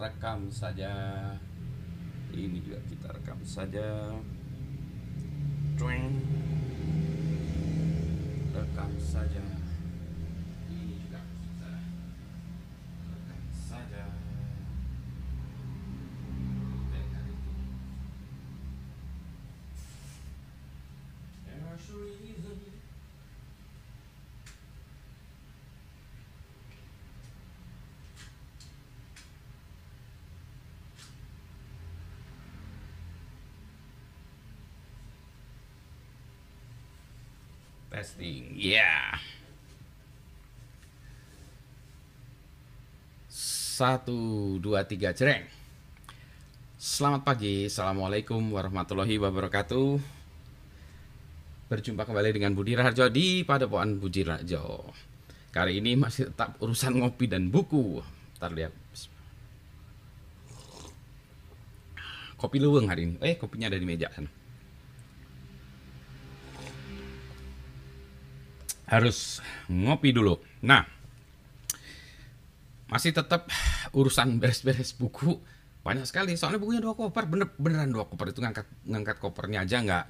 rekam saja. Ini juga kita rekam saja. Rekam saja ini juga kita rekam saja Dengar itu. There's a reason. Testing, ya. Satu, dua, tiga, cereng. Selamat pagi, assalamualaikum warahmatullahi wabarakatuh. Berjumpa kembali dengan Budi Raharjo di Padepokan Budi Raharjo. Kali ini masih tetap urusan ngopi dan buku. Ntar lihat. Kopi luweng hari ini. Eh, kopinya ada di meja sana. Harus ngopi dulu. Nah, masih tetap urusan beres-beres buku banyak sekali. Soalnya bukunya dua koper, bener beneran dua koper itu ngangkat ngangkat kopernya aja nggak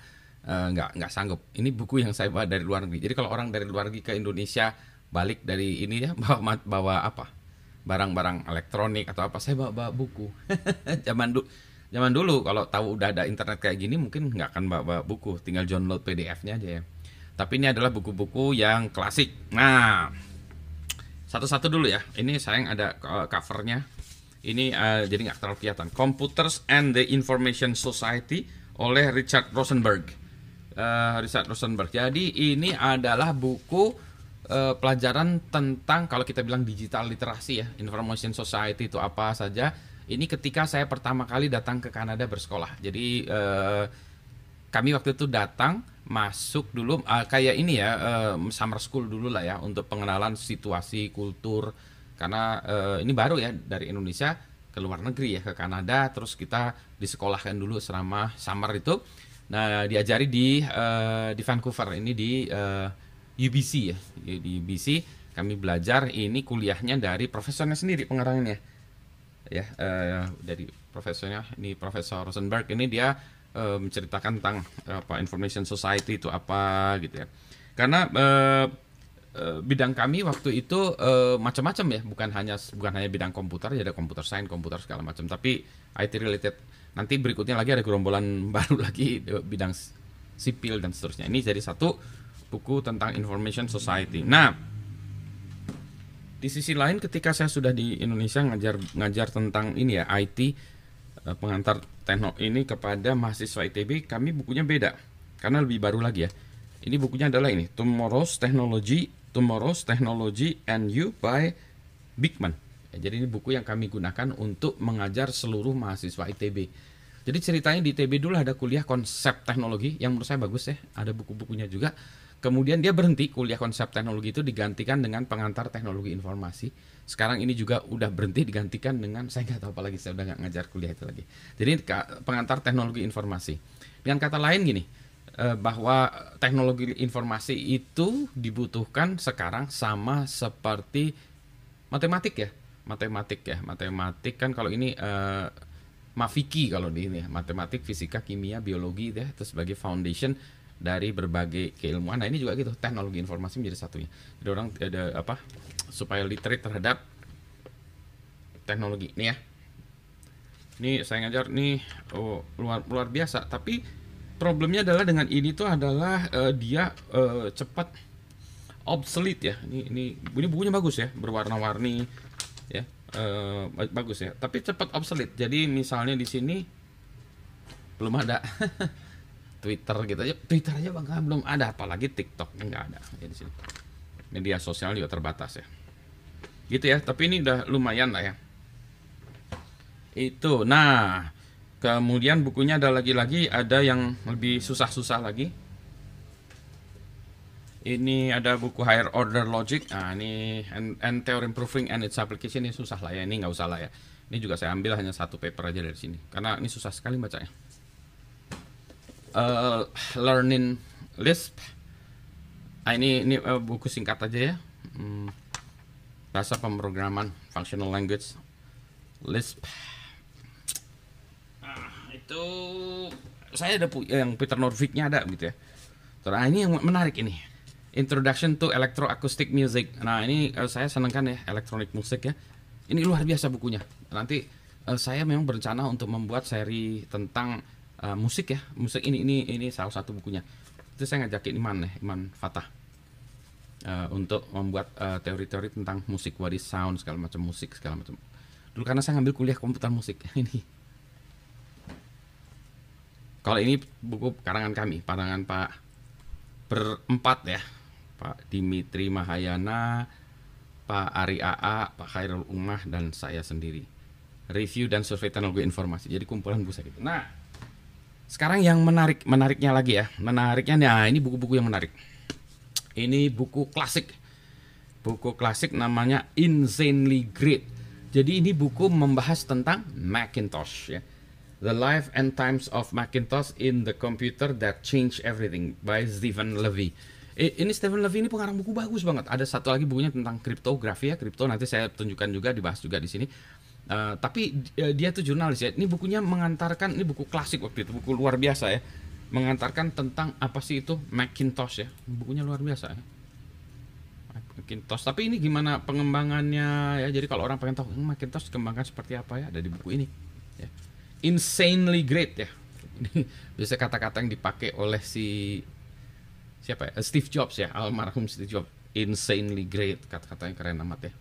eh, nggak nggak sanggup. Ini buku yang saya bawa dari luar negeri. Jadi kalau orang dari luar negeri ke Indonesia balik dari ini ya bawa bawa apa? Barang-barang elektronik atau apa? Saya bawa, bawa buku. zaman dulu zaman dulu kalau tahu udah ada internet kayak gini mungkin nggak akan bawa, bawa buku, tinggal download PDF-nya aja ya. Tapi ini adalah buku-buku yang klasik. Nah, satu-satu dulu ya. Ini sayang ada uh, covernya. Ini uh, jadi nggak terlalu kelihatan. Computers and the Information Society oleh Richard Rosenberg. Uh, Richard Rosenberg. Jadi ini adalah buku uh, pelajaran tentang kalau kita bilang digital literasi ya, Information Society itu apa saja. Ini ketika saya pertama kali datang ke Kanada bersekolah. Jadi uh, kami waktu itu datang masuk dulu uh, kayak ini ya uh, summer school dulu lah ya untuk pengenalan situasi kultur. Karena uh, ini baru ya dari Indonesia ke luar negeri ya ke Kanada terus kita disekolahkan dulu selama summer itu. Nah diajari di uh, di Vancouver ini di uh, UBC ya di UBC kami belajar ini kuliahnya dari profesornya sendiri pengarangnya. Ya uh, dari profesornya ini Profesor Rosenberg. Ini dia uh, menceritakan tentang apa information society itu apa gitu ya. Karena uh, bidang kami waktu itu uh, macam-macam ya, bukan hanya bukan hanya bidang komputer, ya ada komputer science, komputer segala macam, tapi IT related. Nanti berikutnya lagi ada gerombolan baru lagi bidang sipil dan seterusnya. Ini jadi satu buku tentang information society. Nah, di sisi lain ketika saya sudah di Indonesia ngajar ngajar tentang ini ya IT pengantar teknologi ini kepada mahasiswa ITB kami bukunya beda karena lebih baru lagi ya. Ini bukunya adalah ini Tomorrow's Technology Tomorrow's Technology and You by Bigman. Ya, jadi ini buku yang kami gunakan untuk mengajar seluruh mahasiswa ITB. Jadi ceritanya di ITB dulu ada kuliah konsep teknologi yang menurut saya bagus ya. Ada buku-bukunya juga. Kemudian dia berhenti kuliah konsep teknologi itu digantikan dengan pengantar teknologi informasi. Sekarang ini juga udah berhenti digantikan dengan saya nggak tahu apa lagi saya udah nggak ngajar kuliah itu lagi. Jadi pengantar teknologi informasi. Dengan kata lain gini, bahwa teknologi informasi itu dibutuhkan sekarang sama seperti matematik ya, matematik ya, matematik kan kalau ini uh, mafiki kalau di ini ya, matematik, fisika, kimia, biologi ya, itu sebagai foundation dari berbagai keilmuan. Nah ini juga gitu teknologi informasi menjadi satunya. Jadi orang ada apa supaya literate terhadap teknologi. Nih ya. Ini saya ngajar nih oh, luar luar biasa. Tapi problemnya adalah dengan ini tuh adalah uh, dia uh, cepat obsolete ya. Ini ini ini bukunya bagus ya, berwarna-warni ya. Uh, bagus ya. Tapi cepat obsolete. Jadi misalnya di sini belum ada Twitter gitu aja. Twitter aja bang belum ada. Apalagi TikTok nggak ada. Ya di sini media sosial juga terbatas ya. Gitu ya tapi ini udah lumayan lah ya. Itu nah kemudian bukunya ada lagi-lagi ada yang lebih susah-susah lagi. Ini ada buku higher order logic. Nah ini and, and theorem proving and its application ini susah lah ya ini nggak usah lah ya. Ini juga saya ambil hanya satu paper aja dari sini karena ini susah sekali bacanya uh, learning Lisp. Ah, ini ini uh, buku singkat aja ya. Hmm, bahasa pemrograman functional language. Lisp. Ah, itu saya ada yang Peter Norvignya ada gitu ya. Terus nah, ini yang menarik ini. Introduction to Electroacoustic Music. Nah, ini uh, saya senangkan ya elektronik musik ya. Ini luar biasa bukunya. Nanti uh, saya memang berencana untuk membuat seri tentang uh, musik ya. Musik ini ini ini salah satu bukunya. Itu saya ngajakin Iman ya, Iman Fatah. Uh, untuk membuat teori-teori uh, tentang musik, what sound, segala macam musik, segala macam. Dulu karena saya ngambil kuliah komputer musik ini. Kalau ini buku karangan kami, pandangan Pak berempat ya. Pak Dimitri Mahayana, Pak Ari AA, Pak Khairul Umah, dan saya sendiri. Review dan survei teknologi informasi. Jadi kumpulan buku gitu. Nah, sekarang yang menarik, menariknya lagi ya. Menariknya, nah ini buku-buku yang menarik. Ini buku klasik. Buku klasik namanya Insanely Great. Jadi ini buku membahas tentang Macintosh ya. The Life and Times of Macintosh in the Computer That Changed Everything by Stephen Levy. Ini Stephen Levy ini pengarang buku bagus banget. Ada satu lagi bukunya tentang kriptografi ya, kripto nanti saya tunjukkan juga dibahas juga di sini. Uh, tapi uh, dia tuh jurnalis ya. Ini bukunya mengantarkan ini buku klasik waktu itu, buku luar biasa ya. Mengantarkan tentang apa sih itu Macintosh ya. Bukunya luar biasa ya. Macintosh. Tapi ini gimana pengembangannya ya. Jadi kalau orang pengen tahu hmm, Macintosh kembangkan seperti apa ya, ada di buku ini. Ya insanely great ya. Ini bisa kata-kata yang dipakai oleh si siapa ya? Steve Jobs ya, almarhum Steve Jobs. Insanely great, kata-kata yang keren amat ya.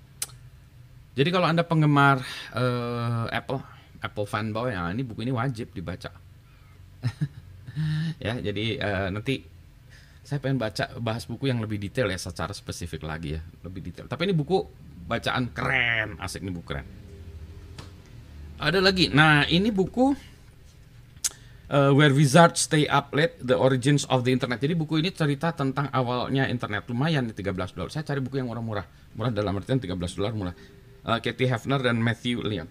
Jadi kalau anda penggemar uh, Apple, Apple fanboy, ya ini buku ini wajib dibaca. ya, jadi uh, nanti saya pengen baca bahas buku yang lebih detail ya, secara spesifik lagi ya, lebih detail. Tapi ini buku bacaan keren, asik nih buku keren. Ada lagi. Nah, ini buku uh, Where Wizards Stay Up Late: The Origins of the Internet. Jadi buku ini cerita tentang awalnya internet. Lumayan 13 dolar. Saya cari buku yang murah-murah. Murah dalam artian 13 dolar murah. Uh, Katie Hefner dan Matthew Leon.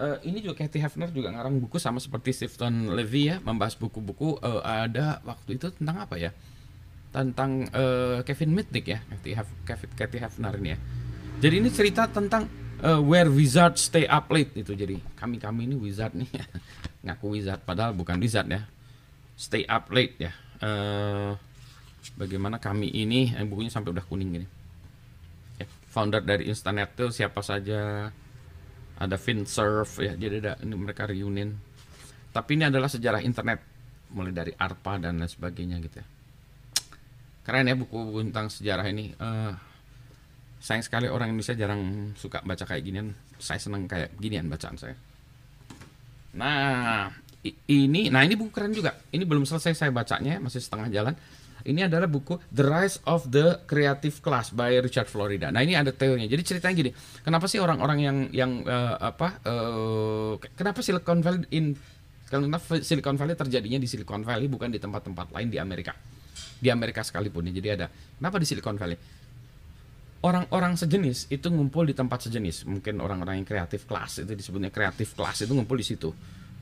Uh, ini juga Katie Hefner juga ngarang buku sama seperti Stephen Levy ya, membahas buku-buku uh, ada waktu itu tentang apa ya? Tentang uh, Kevin Mitnick ya, Katie, Hef Katie Hefner ini ya. Jadi ini cerita tentang uh, where wizard stay up late itu jadi kami kami ini wizard nih ngaku wizard padahal bukan wizard ya stay up late ya uh, bagaimana kami ini eh, bukunya sampai udah kuning gini founder dari Instanet tuh siapa saja. Ada FinServe ya jadi ada ini mereka reunion. Tapi ini adalah sejarah internet mulai dari ARPA dan lain sebagainya gitu ya. Keren ya buku-buku tentang sejarah ini. Uh, sayang sekali orang Indonesia jarang suka baca kayak ginian. Saya senang kayak ginian bacaan saya. Nah ini nah ini buku keren juga. Ini belum selesai saya bacanya masih setengah jalan ini adalah buku The Rise of the Creative Class by Richard Florida. Nah ini ada teorinya. Jadi ceritanya gini, kenapa sih orang-orang yang yang uh, apa? Uh, kenapa Silicon Valley in kenapa Silicon Valley terjadinya di Silicon Valley bukan di tempat-tempat lain di Amerika? Di Amerika sekalipun ya. Jadi ada kenapa di Silicon Valley? orang-orang sejenis itu ngumpul di tempat sejenis. Mungkin orang-orang yang kreatif kelas itu disebutnya kreatif kelas itu ngumpul di situ.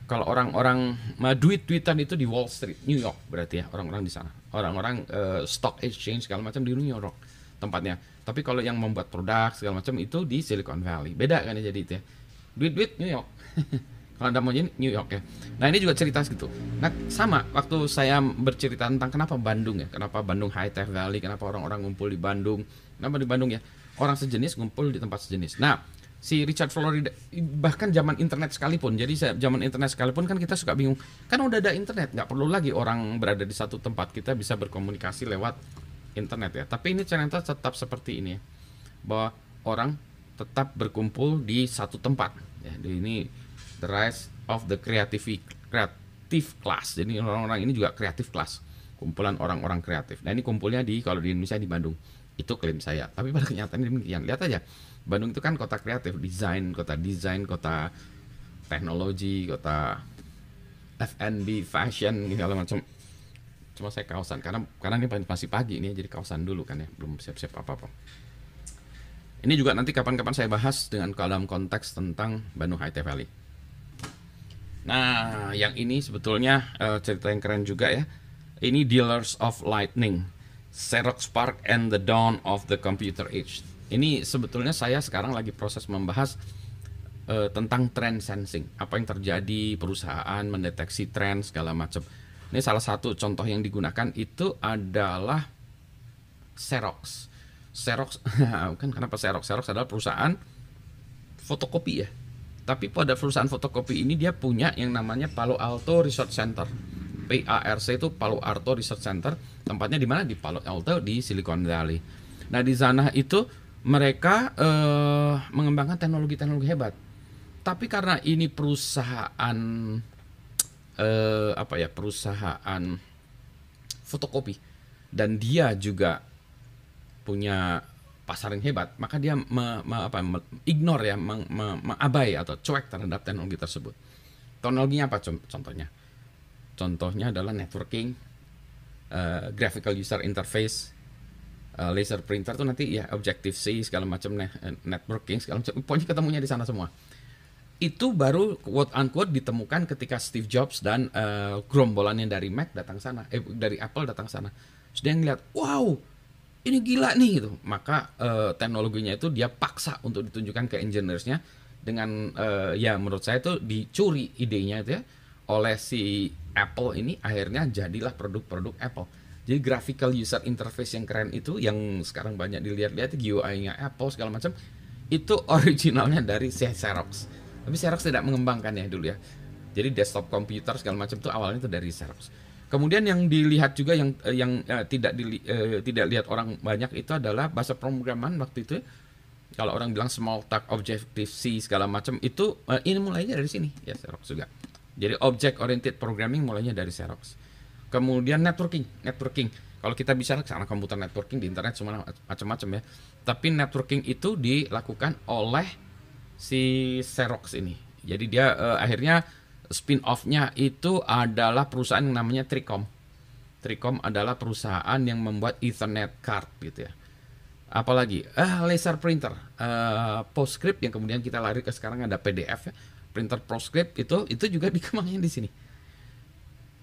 Kalau orang-orang duit-duitan itu di Wall Street, New York berarti ya orang-orang di sana. Orang-orang uh, stock exchange segala macam di New York tempatnya. Tapi kalau yang membuat produk segala macam itu di Silicon Valley. Beda kan ya jadi itu ya. Duit-duit New York. kalau anda mau jadi New York ya. Nah ini juga cerita gitu. Nah sama waktu saya bercerita tentang kenapa Bandung ya, kenapa Bandung High Tech Valley, kenapa orang-orang ngumpul di Bandung, Kenapa di Bandung ya? Orang sejenis ngumpul di tempat sejenis. Nah, si Richard Florida bahkan zaman internet sekalipun. Jadi zaman internet sekalipun kan kita suka bingung. Kan udah ada internet, nggak perlu lagi orang berada di satu tempat. Kita bisa berkomunikasi lewat internet ya. Tapi ini ternyata tetap seperti ini ya. Bahwa orang tetap berkumpul di satu tempat. Ya, ini the rise of the creative creative class. Jadi orang-orang ini juga kreatif class. Kumpulan orang-orang kreatif. Nah, ini kumpulnya di kalau di Indonesia di Bandung. Itu klaim saya. Tapi pada kenyataannya demikian. Lihat aja. Bandung itu kan kota kreatif, desain, kota desain, kota teknologi, kota F&B, fashion, segala macam. Cuma saya kawasan karena karena ini masih pagi ini jadi kawasan dulu kan ya, belum siap-siap apa-apa. Ini juga nanti kapan-kapan saya bahas dengan dalam konteks tentang Bandung High Tech Valley. Nah, yang ini sebetulnya uh, cerita yang keren juga ya. Ini Dealers of Lightning Xerox Park and the Dawn of the Computer Age. Ini sebetulnya saya sekarang lagi proses membahas uh, tentang trend sensing. Apa yang terjadi perusahaan mendeteksi tren segala macam. Ini salah satu contoh yang digunakan itu adalah Xerox. Xerox kan kenapa Xerox? Xerox adalah perusahaan fotokopi ya. Tapi pada perusahaan fotokopi ini dia punya yang namanya Palo Alto Research Center. PARC itu Palo Alto Research Center. Tempatnya di mana? Di Palo Alto di Silicon Valley. Nah, di sana itu mereka eh, mengembangkan teknologi-teknologi hebat. Tapi karena ini perusahaan eh, apa ya perusahaan fotokopi dan dia juga punya pasar yang hebat, maka dia me, me, apa, me, ignore ya, me, me, mengabai atau cuek terhadap teknologi tersebut. Teknologinya apa contohnya? Contohnya adalah networking, uh, graphical user interface, uh, laser printer tuh nanti ya Objective C segala macam networking segala macam, pokoknya ketemunya di sana semua itu baru quote unquote ditemukan ketika Steve Jobs dan uh, gerombolannya dari Mac datang sana, eh dari Apple datang sana. Dia ngeliat, wow, ini gila nih gitu. Maka uh, teknologinya itu dia paksa untuk ditunjukkan ke engineersnya dengan uh, ya menurut saya itu dicuri idenya itu ya oleh si Apple ini akhirnya jadilah produk-produk Apple. Jadi graphical user interface yang keren itu yang sekarang banyak dilihat-lihat GUI-nya Apple segala macam itu originalnya dari Xerox tapi Xerox tidak mengembangkan ya dulu ya. Jadi desktop komputer segala macam itu awalnya itu dari Xerox. Kemudian yang dilihat juga yang eh, yang uh, tidak di, uh, tidak lihat orang banyak itu adalah bahasa pemrograman waktu itu. Kalau orang bilang small talk, Objective C segala macam itu uh, ini mulainya dari sini ya Xerox juga. Jadi object oriented programming mulainya dari Xerox. Kemudian networking, networking. Kalau kita bicara karena komputer networking di internet semua macam-macam ya. Tapi networking itu dilakukan oleh si Xerox ini. Jadi dia uh, akhirnya spin off-nya itu adalah perusahaan yang namanya Tricom. Tricom adalah perusahaan yang membuat Ethernet card gitu ya. Apalagi ah laser printer, uh, PostScript yang kemudian kita lari ke sekarang ada PDF ya. Printer PostScript itu itu juga dikembangin di sini.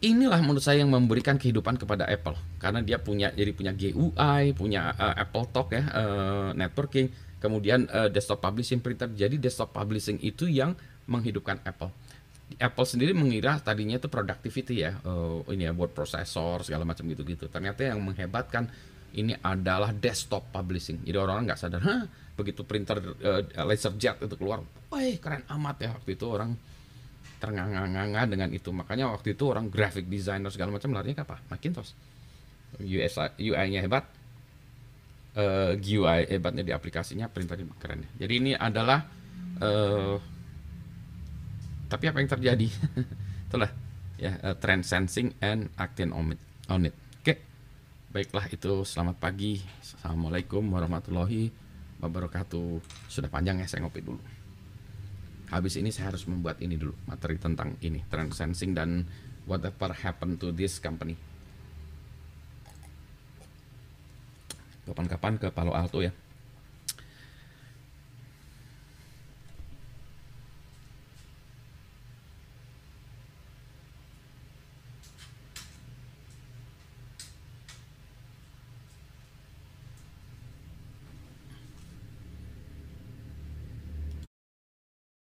Inilah menurut saya yang memberikan kehidupan kepada Apple karena dia punya jadi punya GUI, punya uh, Apple Talk ya, uh, networking, kemudian uh, desktop publishing printer. Jadi desktop publishing itu yang menghidupkan Apple. Apple sendiri mengira tadinya itu productivity ya, uh, ini ya word processor segala macam gitu-gitu. Ternyata yang menghebatkan ini adalah desktop publishing. Jadi orang-orang nggak sadar, Hah, begitu printer uh, laser jet itu keluar, wah keren amat ya waktu itu orang ternganga-nganga dengan itu. Makanya waktu itu orang graphic designer segala macam larinya ke apa? Macintosh. UI-nya hebat, uh, eh, GUI hebatnya di aplikasinya printernya keren. Jadi ini adalah uh, tapi apa yang terjadi? Itulah ya uh, trend sensing and acting on it. On it. Oke. Baiklah itu selamat pagi. Assalamualaikum warahmatullahi wabarakatuh. Sudah panjang ya saya ngopi dulu. Habis ini saya harus membuat ini dulu materi tentang ini trend sensing dan whatever happened to this company. kapan-kapan ke Palo Alto ya